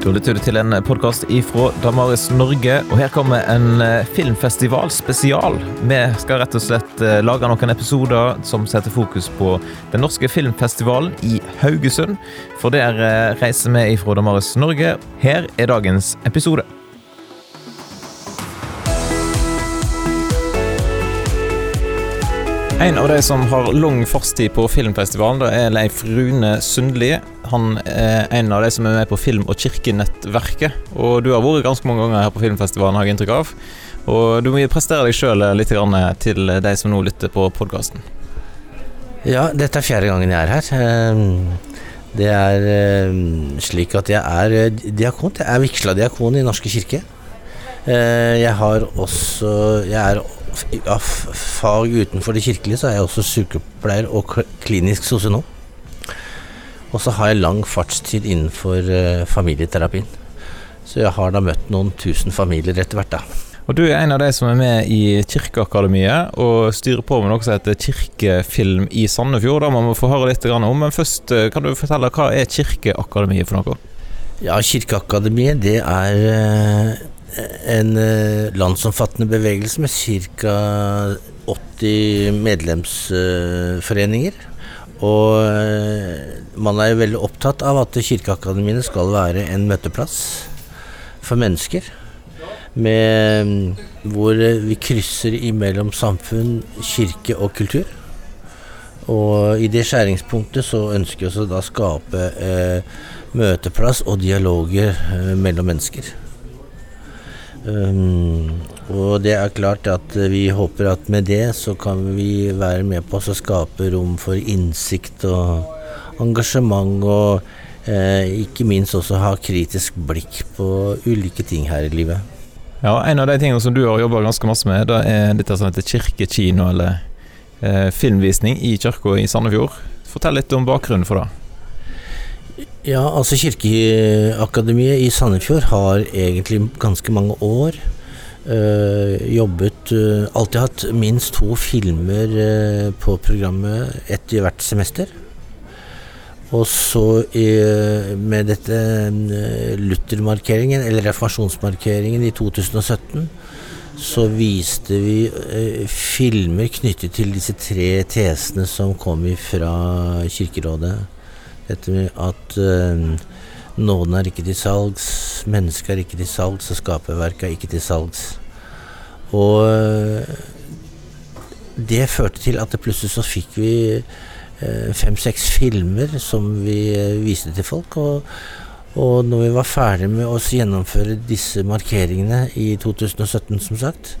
Da lytter du til en podkast ifra Damaris Norge, og her kommer en eh, filmfestival spesial. Vi skal rett og slett eh, lage noen episoder som setter fokus på den norske filmfestivalen i Haugesund. For der eh, reiser vi ifra Damaris Norge. Her er dagens episode. En av de som har lang fartstid på filmfestivalen, det er Leif Rune Sundli. Han er en av de som er med på Film- og kirkenettverket. Og du har vært ganske mange ganger her på filmfestivalen, har jeg inntrykk av. Og du må prestere deg sjøl litt til de som nå lytter på podkasten. Ja, dette er fjerde gangen jeg er her. Ehm, det er ehm, slik at jeg er eh, diakon. Jeg er vigsla diakon i Norske kirke. Eh, jeg har også Jeg er av fag utenfor det kirkelige så er jeg også sykepleier og klinisk sosionom. Og så har jeg lang fartstid innenfor uh, familieterapien. Så jeg har da møtt noen tusen familier etter hvert, da. Og du er en av de som er med i Kirkeakademiet og styrer på med noe som heter Kirkefilm i Sandefjord. Da må vi få høre litt om. Men først eh, kan du fortelle hva er Kirkeakademiet for noe? Ja, Kirkeakademiet det er uh, en uh, landsomfattende bevegelse med ca. 80 medlemsforeninger. Og uh, man er jo veldig opptatt av at kirkeakademiene skal være en møteplass for mennesker. Med, hvor vi krysser imellom samfunn, kirke og kultur. Og i det skjæringspunktet så ønsker vi oss å da skape eh, møteplass og dialoger eh, mellom mennesker. Um, og det er klart at vi håper at med det så kan vi være med på å skape rom for innsikt og engasjement, og eh, ikke minst også ha kritisk blikk på ulike ting her i livet. Ja, En av de tingene som du har jobba ganske masse med, det er dette som heter kirkekino, eller eh, filmvisning i kirka i Sandefjord. Fortell litt om bakgrunnen for det. Ja, altså Kirkeakademiet i Sandefjord har egentlig ganske mange år øh, jobbet øh, Alltid hatt minst to filmer øh, på programmet, ett i hvert semester. Og så med dette Luther-markeringen, eller reformasjonsmarkeringen i 2017, så viste vi filmer knyttet til disse tre tesene som kom fra Kirkerådet. Dette med at uh, nåden er ikke til salgs, mennesket er ikke til salgs, og skaperverket er ikke til salgs. Og uh, det førte til at plutselig så fikk vi uh, fem-seks filmer som vi viste til folk. Og, og når vi var ferdig med å gjennomføre disse markeringene i 2017, som sagt,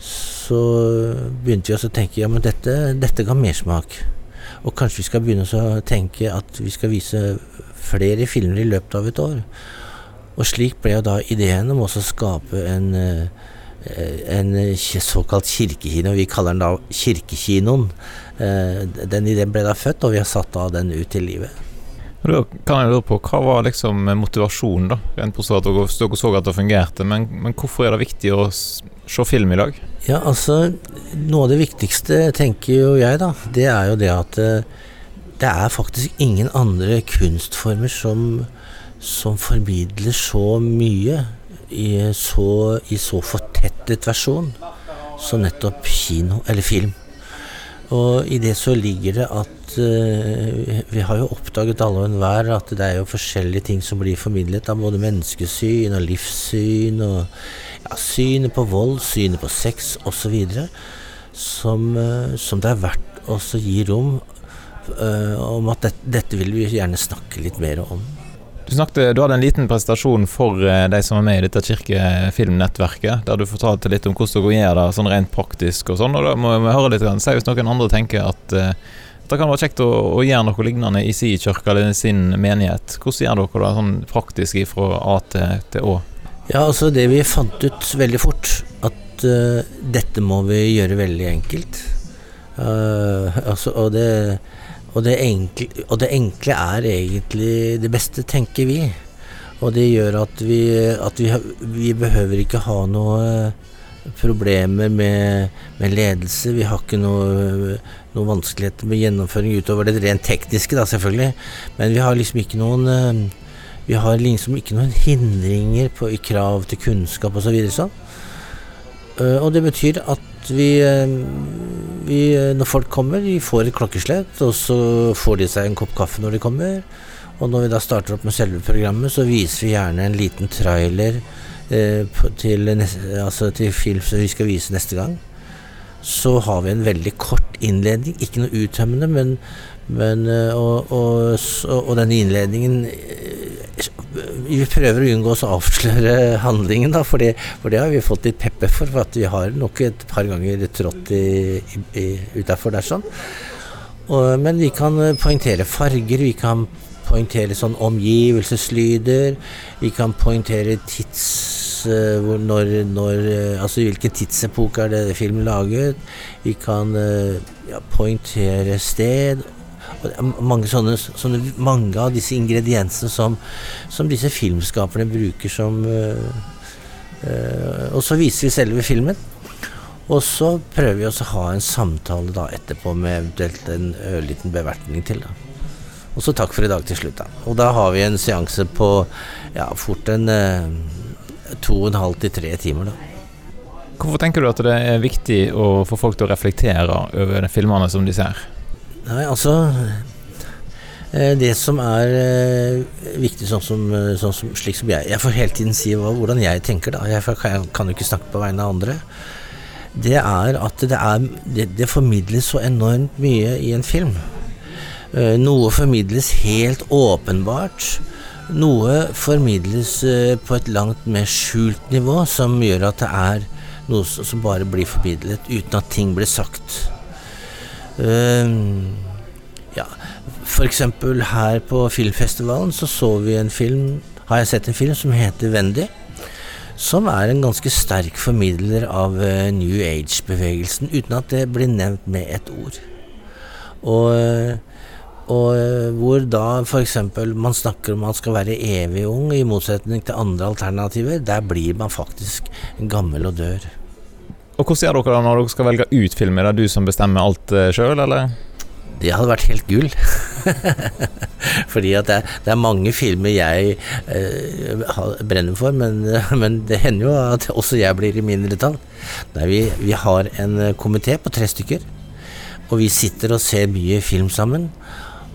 så begynte vi også å tenke ja, men dette, dette ga mersmak. Og kanskje vi skal begynne å tenke at vi skal vise flere filmer i løpet av et år. Og slik ble jo da ideen om å skape en, eh, en såkalt kirkekino. Vi kaller den da Kirkekinoen. Eh, den ideen ble da født, og vi har satt da den ut i livet. Da kan jeg lure på, Hva var liksom motivasjonen, da? Rent på at dere, dere så at det fungerte, men, men hvorfor er det viktig å se film i dag? Ja, altså Noe av det viktigste, tenker jo jeg, da, det er jo det at eh, det er faktisk ingen andre kunstformer som, som formidler så mye i så, i så fortettet versjon som nettopp kino, eller film. Og i det så ligger det at uh, Vi har jo oppdaget alle og enhver at det er jo forskjellige ting som blir formidlet av både menneskesyn og livssyn og ja, synet på vold, synet på sex osv. Som, uh, som det er verdt å gi rom uh, om at det, dette vil vi gjerne snakke litt mer om. Du, snakket, du hadde en liten presentasjon for de som er med i dette kirkefilmnettverket, der du fortalte litt om hvordan dere gjør det sånn rent praktisk og sånn. og da må vi høre litt, si hvis noen andre tenker at det kan være kjekt å, å, gjøre noe lignende i sin kirke eller sin menighet. Hvordan gjør dere det sånn praktisk fra A til, til Å? Ja, altså Det vi fant ut veldig fort, at uh, dette må vi gjøre veldig enkelt. Uh, altså, og det og det, enkle, og det, enkle, er egentlig det beste, tenker vi. Og det gjør at vi, at vi, vi behøver ikke ha noe problemer med, med, ledelse. Vi har ikke noe, noe vanskeligheter med gjennomføring utover det rent tekniske, da selvfølgelig. Men vi har liksom ikke noen Vi har liksom ikke noen hindringer på, i krav til kunnskap osv. Så videre, sånn. Uh, og det betyr at vi, uh, vi, når folk kommer, de får et klokkeslett, og så får de seg en kopp kaffe når de kommer. Og når vi da starter opp med selve programmet, så viser vi gjerne en liten trailer eh, til, altså til film som vi skal vise neste gang. Så har vi en veldig kort innledning, ikke noe uttømmende, men, men og, og, og, denne innledningen vi prøver å unngå å avsløre handlingen, da, for det, for det har vi fått litt pepper for. For at vi har nok et par ganger trådt utafor der sånn. Og, men vi kan poengtere farger, vi kan poengtere sånn omgivelseslyder. Vi kan poengtere tids... Uh, når, når, uh, altså hvilken tidsepoke er det filmen laget. Vi kan uh, ja, poengtere sted mange, sånne, sånne, mange av disse ingrediensene som, som disse filmskaperne bruker som uh, uh, Og så viser vi selve filmen. Og så prøver vi også å ha en samtale da etterpå med eventuelt en ørliten bevertning til. da. Og så takk for i dag til slutt, da. Og da har vi en seanse på ja, fort en uh, to og en halv til tre timer, da. Hvorfor tenker du at det er viktig å få folk til å reflektere over de filmene som de ser? Nei, altså eh, Det som er eh, viktig, sånn som, eh, sånn som, slik som jeg Jeg får hele tiden si hvordan jeg tenker, da. Jeg kan jo ikke snakke på vegne av andre. Det er at det, er, det, det formidles så enormt mye i en film. Noe formidles helt åpenbart. Noe formidles på et langt mer skjult nivå, som gjør at det er noe som bare blir formidlet uten at ting blir sagt. Uh, ja, F.eks. her på filmfestivalen så så vi en film Har jeg sett en film som heter Wendy. Som er en ganske sterk formidler av uh, New Age-bevegelsen, uten at det blir nevnt med et ord. Og, og uh, hvor da f.eks. man snakker om man skal være evig ung, i motsetning til andre alternativer, der blir man faktisk gammel og dør. Og Hvordan gjør dere det når dere skal velge ut filmer? Er det du som bestemmer alt uh, sjøl, eller? Det hadde vært helt gull. Fordi at det er, det er, mange filmer jeg eh, brenner for, men, men, det hender jo at også jeg blir i mindretall. Vi, vi har en komité på tre stykker, og vi sitter og ser mye film sammen.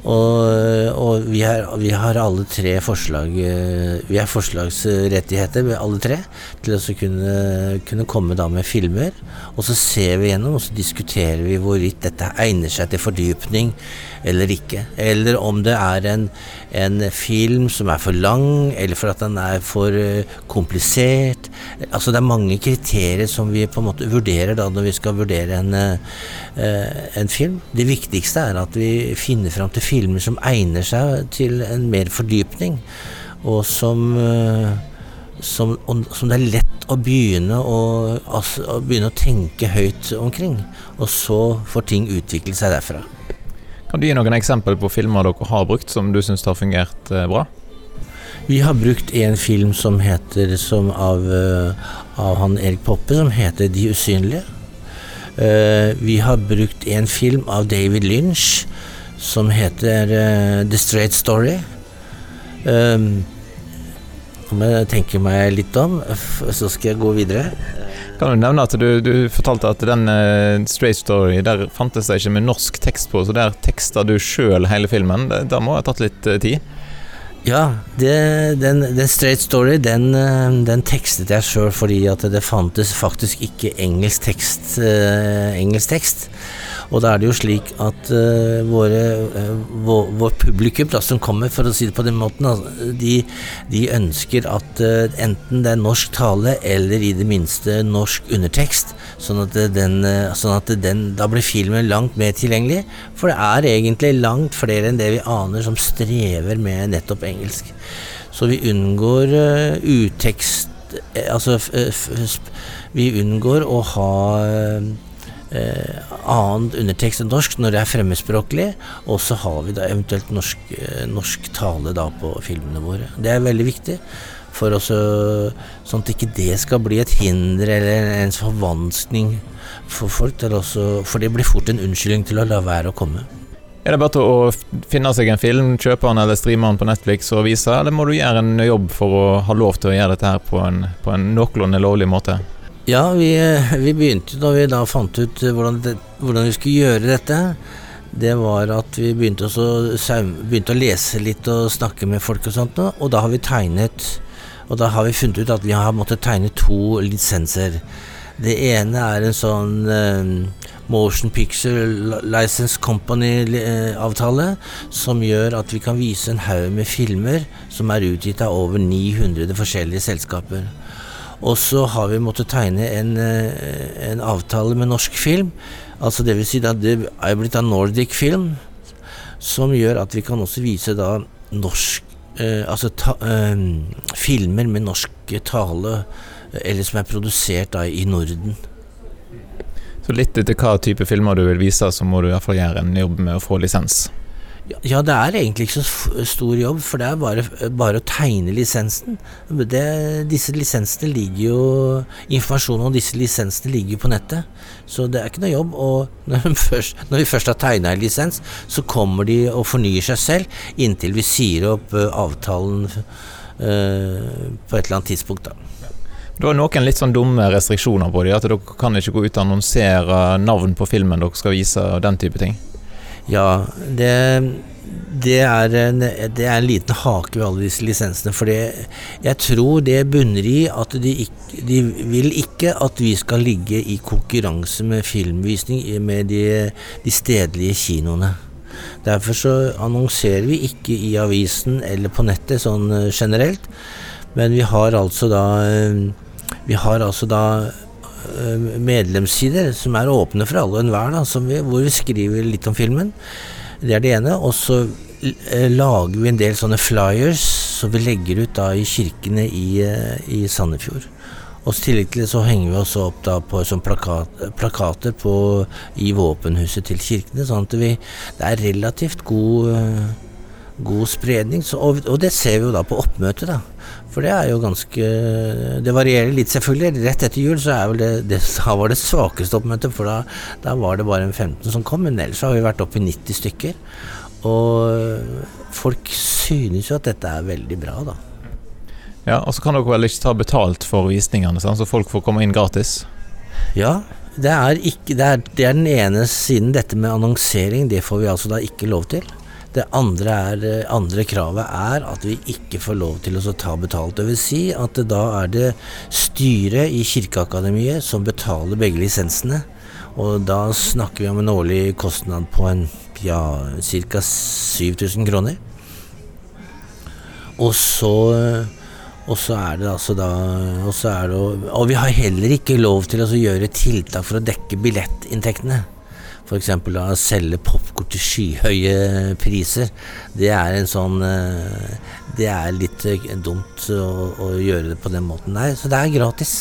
Og, og vi, har, vi, har, alle tre forslag eh, Vi har forslagsrettigheter, alle tre, til å kunne, kunne, komme da med filmer. Og så ser vi gjennom, og så diskuterer vi hvorvidt dette egner seg til fordypning eller ikke. Eller om det er en, en film som er for lang, eller for at den er for uh, komplisert. Altså Det er mange kriterier som vi på en måte vurderer da når vi skal vurdere en, uh, en film. Det viktigste er at vi finner fram til filmer som egner seg til en mer fordypning, og som som, som, det er lett å begynne å, altså, å begynne å tenke høyt omkring. Og så får ting utvikle seg derfra. Kan du gi noen eksempel på filmer dere har brukt som du syns har fungert eh, bra? Vi har brukt en film som heter som av, uh, av han Erik Poppe, som heter De usynlige. Uh, vi har brukt en film av David Lynch som heter The Straight Story. Nå må jeg tenke meg litt om, så skal jeg gå videre. Kan du nevne at du, du fortalte at den uh, Straight Story Der fantes det ikke med norsk tekst på, så der teksta du sjøl hele filmen. Det, det må ha tatt litt uh, tid? Ja, det, den, den, Straight Story den, uh, den tekstet jeg sjøl fordi at det fantes faktisk ikke engelsk tekst. engelsk tekst. Og da er det jo slik at uh, våre, uh, vår, vår, publikum da, som kommer, for å si det på den måten, altså, de, de, ønsker at uh, enten det er norsk tale eller i det minste norsk undertekst, sånn at, den, sånn at den, da blir filmen langt mer tilgjengelig. For det er egentlig langt flere enn det vi aner som strever med nettopp engelsk. Så vi unngår utekst Altså vi unngår å ha eh, annen undertekst enn norsk når det er fremmedspråklig, og så har vi da eventuelt norsk, eh, norsk tale da på filmene våre. Det er veldig viktig. For også, sånn at ikke det skal bli et hinder eller en forvanskning for folk. Også, for det blir fort en unnskyldning til å la være å komme. Er det bare til å finne seg en film, kjøpe den eller streame den på Netflix og vise, eller må du gjøre en jobb for å ha lov til å gjøre dette her på en, på en noenlunde lovlig måte? Ja, vi, vi, begynte da vi da fant ut hvordan, det, hvordan, vi skulle gjøre dette. Det var at vi begynte å, begynte å, lese litt og snakke med folk og sånt, og da har vi tegnet Og da har vi funnet ut at vi har måttet tegne to lisenser. Det ene er en sånn eh, Motion Picture License Company-avtale, som gjør at vi kan vise en haug med filmer som er utgitt av over 900 forskjellige selskaper. Og så har vi måttet tegne en, eh, en avtale med norsk film. Altså det vil si at det er blitt av Nordic Film, som gjør at vi kan også vise da norsk eh, Altså ta, eh, filmer med norsk tale, eller som er produsert da i Norden. Så litt etter hva type filmer du vil vise, så må du i gjøre en jobb med å få lisens? Ja, det er egentlig ikke så stor jobb, for det er bare, bare å tegne lisensen. Det, disse lisensene ligger jo Informasjonen om disse lisensene ligger jo på nettet, så det er ikke noe jobb. Og når, først, når vi først har tegna en lisens, så kommer de og fornyer seg selv inntil vi sier opp uh, avtalen uh, på et eller annet tidspunkt. da. Du har noen litt sånn dumme restriksjoner på det, at dere kan ikke gå ut og annonsere navn på filmen dere skal vise, og den type ting? Ja, det, det, er, en, det er en liten hake ved alle disse lisensene. For jeg tror det bunner i at de, ikke, de vil ikke at vi skal ligge i konkurranse med filmvisning med de, de stedlige kinoene. Derfor så annonserer vi ikke i avisen eller på nettet sånn eh, generelt, men vi har altså da eh, vi har altså da medlemssider som er åpne for alle og enhver, hvor vi skriver litt om filmen. Det er det ene. Og så eh, lager vi en del sånne flyers som vi legger ut da i kirkene i, eh, i Sandefjord. Og i tillegg til det så henger vi også opp da på som plakat, plakater på, i våpenhuset til kirkene, sånn at vi, det er relativt god, god spredning. Så, og, og, det ser vi jo da på oppmøtet, da. For det er jo ganske Det varierer litt, selvfølgelig. Rett etter jul så er vel det, det Da var det svakeste oppmøtet, for da, da, var det bare en 15 som kom. Men ellers har vi vært oppe i 90 stykker. Og folk synes jo at dette er veldig bra, da. Ja, og så kan dere vel ikke ta betalt for visningene, sånn, så folk får komme inn gratis? Ja, det er, ikke, det, er, det er den ene siden. Dette med annonsering, det får vi altså da ikke lov til. Det andre, er, eh, andre, kravet er at vi ikke får lov til å ta betalt. Det vil si at da er det styret i Kirkeakademiet som betaler begge lisensene. Og da snakker vi om en årlig kostnad på en ja, ca. 7000 kroner. Og så, og så er det altså da og, det, og vi har heller ikke lov til å gjøre tiltak for å dekke billettinntektene. F.eks. å selge popkorn til skyhøye priser. Det er en sånn eh, Det er litt eh, dumt å, å gjøre det på den måten der. Så det er gratis.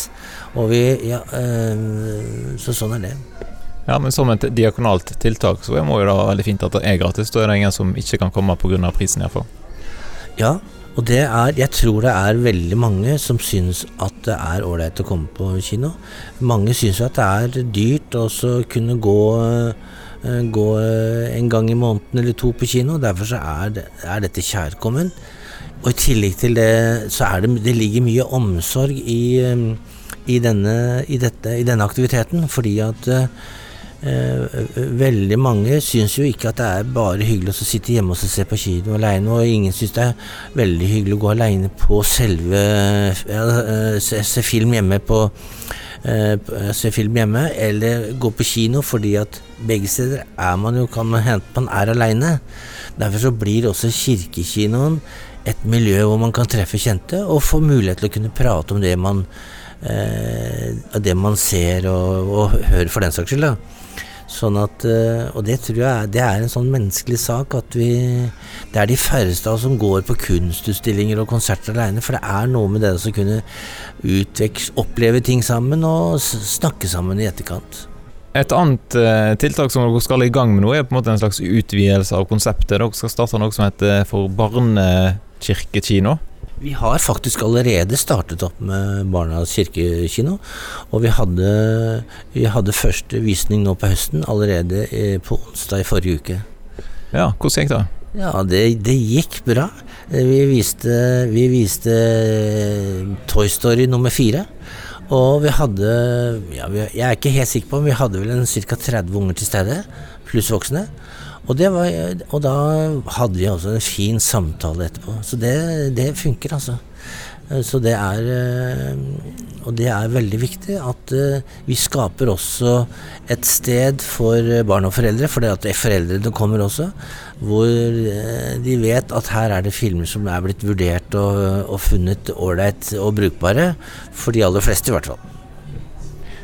Og vi Ja, øh, så sånn er det. Ja, Men som et diakonalt tiltak så må jo være veldig fint at det er gratis. Da er det ingen som ikke kan komme pga. prisen, iallfall. Ja, og det er Jeg tror det er veldig mange som syns at det er ålreit å komme på kino. Mange syns at det er dyrt å kunne gå, eh, gå en gang i måneden eller to på kino. Derfor så er, det, er dette kjærkommen. Og i tillegg til det så er det Det ligger mye omsorg i, eh, i, denne, i, dette, i denne aktiviteten. Fordi at Eh, veldig mange syns jo ikke at det er bare hyggelig å sitte hjemme og se på kino aleine, og ingen syns det er veldig hyggelig å gå aleine på selve eh, se, se, film hjemme på eh, se film hjemme, eller gå på kino, fordi at begge steder er man jo, kan man hente man er aleine. Derfor så blir også kirkekinoen et miljø hvor man kan treffe kjente, og få mulighet til å kunne prate om det man, eh, det man ser og, og hører, for den saks skyld. da. Sånn at, eh, og det tror jeg det er en sånn menneskelig sak at vi Det er de færreste av oss som går på kunstutstillinger og konserter alene, for det er noe med det å kunne utveks, oppleve ting sammen og snakke sammen i etterkant. Et annet uh, tiltak som dere skal i gang med nå, er på en måte en slags utvidelse av konseptet. Dere skal starte noe som heter for barnekirkekino. Vi har faktisk allerede startet opp med Barnas kirkekino. Og vi hadde, vi hadde første visning nå på høsten, allerede på onsdag i forrige uke. Ja, hvordan gikk det? Ja, det, det gikk bra. Vi viste, vi viste Toy Story nummer fire. Og vi hadde ja, Jeg er ikke helt sikker på men vi hadde vel ca. 30 unger til stede, pluss voksne. Og, var, og, da hadde vi også en fin samtale etterpå. Så det, det funker, altså. Eh, så det er eh, Og det er veldig viktig at eh, vi skaper også et sted for barn og foreldre, for det at foreldrene kommer også, hvor de vet at her er det filmer som er blitt vurdert og, og funnet ålreit og brukbare, for de aller fleste i hvert fall.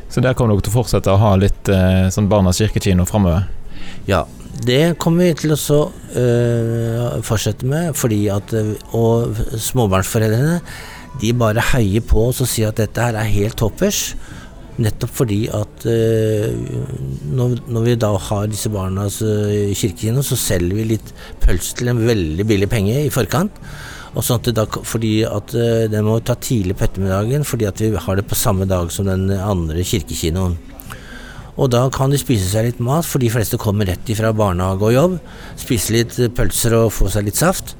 Så der kommer dere til å fortsette å ha litt sånn Barnas kirkekino framover? Ja, det kommer vi til å øh, fortsette med, fordi at Og småbarnsforeldrene de bare heier på oss og sier at dette her er helt toppers. Nettopp fordi at øh, når, når, vi da har disse barnas øh, kirkekino, så selger vi litt pølse til en veldig billig penge i forkant. Og sånn da, fordi at Den må ta tidlig på ettermiddagen fordi at vi har det på samme dag som den andre kirkekinoen. Og da kan de spise seg litt mat, for de fleste kommer rett ifra barnehage og jobb. Spise litt pølser og få seg litt saft.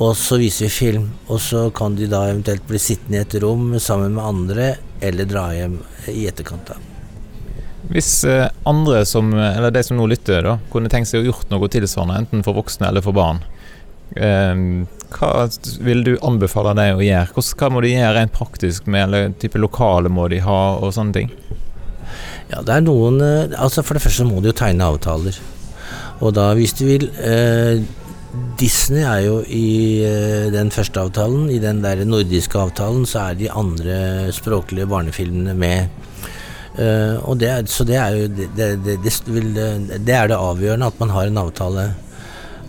Og så viser vi film. Og så kan de da eventuelt bli sittende i et rom sammen med andre, eller dra hjem i etterkant. da. Hvis eh, andre som, eller de som nå lytter, da, kunne tenkt seg å gjort noe tilsvarende, enten for voksne eller for barn, eh, hva vil du anbefale dem å gjøre? Hva må de gjøre rent praktisk med, eller type lokale må de ha, og sånne ting? Ja, det er noen eh, Altså For det første må du jo tegne avtaler. Og da, hvis du vil eh, Disney er jo i eh, den første avtalen. I den der nordiske avtalen så er de andre språklige barnefilmene med. Eh, og det så det er jo det, det, vil, det, er det avgjørende at man har en avtale.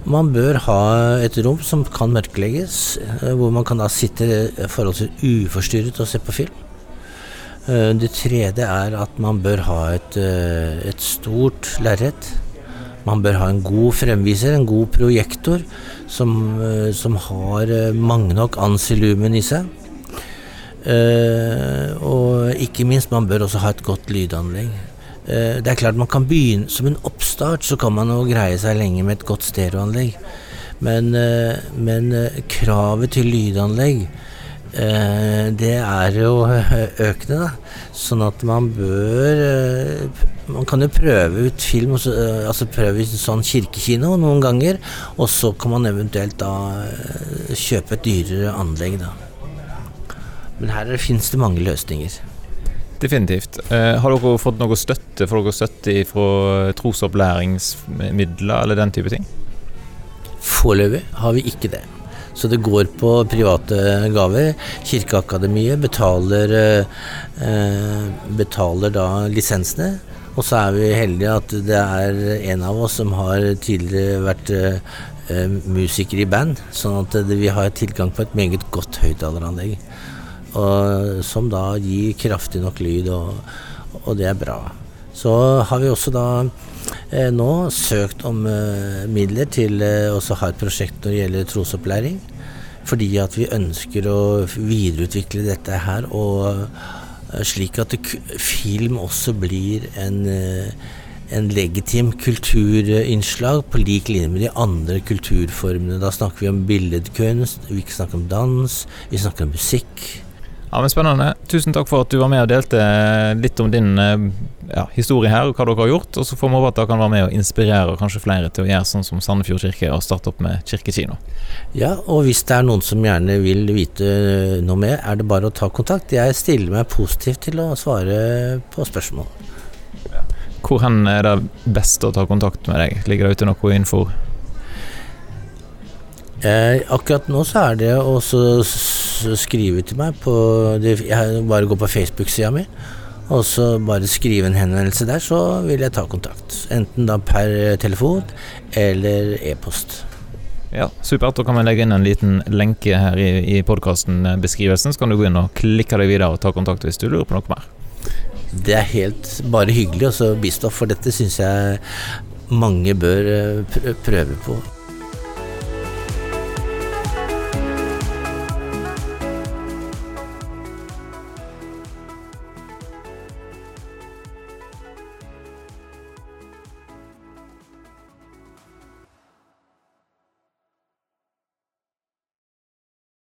Man bør ha et rom som kan mørklegges, uh, hvor man kan da sitte forholdsvis uforstyrret og se på film. Eh, det tredje er at man bør ha et, eh, et stort lerret. Man bør ha en god fremviser, en god projektor, som, eh, som har mange nok ansilumen i seg. og ikke minst, man bør også ha et godt lydanlegg. det er klart man kan begynne Som en oppstart så kan man jo greie seg lenge med et godt stereoanlegg. Men, men kravet til lydanlegg det er jo økende, da. Sånn at man bør eh, Man kan jo prøve ut film, eh, altså prøve ut sånn kirkekino noen ganger, og så kan man eventuelt da kjøpe et dyrere anlegg, da. Men her finnes det mange løsninger. Definitivt. har dere fått noe støtte? Får dere støtte fra trosopplæringsmidler eller den type ting? Foreløpig har vi ikke det. Så det går på private gaver. Kirkeakademiet betaler, eh, betaler da lisensene. Og så er vi heldige at det er en av oss som har tidligere vært eh, musiker i band, sånn at vi har tilgang på et meget godt høyttaleranlegg. Som da gir kraftig nok lyd, og, og det er bra. Så har vi også da nå søkt om eh, midler til eh, å ha et prosjekt når det gjelder trosopplæring. Fordi at vi ønsker å videreutvikle dette her, og eh, slik at film også blir en, eh, en legitim kulturinnslag på lik linje med de andre kulturformene. Da snakker vi om billedkunst, vi snakker om dans, vi snakker om musikk. Ja, men Spennende. Tusen takk for at du var med og delte litt om din eh, ja, historie her og hva dere har gjort. Og så får vi håpe at dere kan være med og inspirere kanskje flere til å gjøre sånn som Sandefjord kirke og starte opp med kirkekino. Ja, og hvis det er noen som gjerne vil vite noe mer, er det bare å ta kontakt. Jeg stiller meg positivt til å svare på spørsmål. Hvor hen er det best å ta kontakt med deg? Ligger det ute noe info? Eh, akkurat nå så er det å skrive til meg på det, Jeg bare går på Facebook-sida mi, og så bare skrive en henvendelse der, så vil jeg ta kontakt. Enten da per telefon eller e-post. Ja, Supert. Da kan vi legge inn en liten lenke her i, i podkasten-beskrivelsen. Så kan du gå inn og klikke deg videre og ta kontakt hvis du lurer på noe mer. Det er helt bare hyggelig å bistå, for dette syns jeg mange bør eh, prøve på.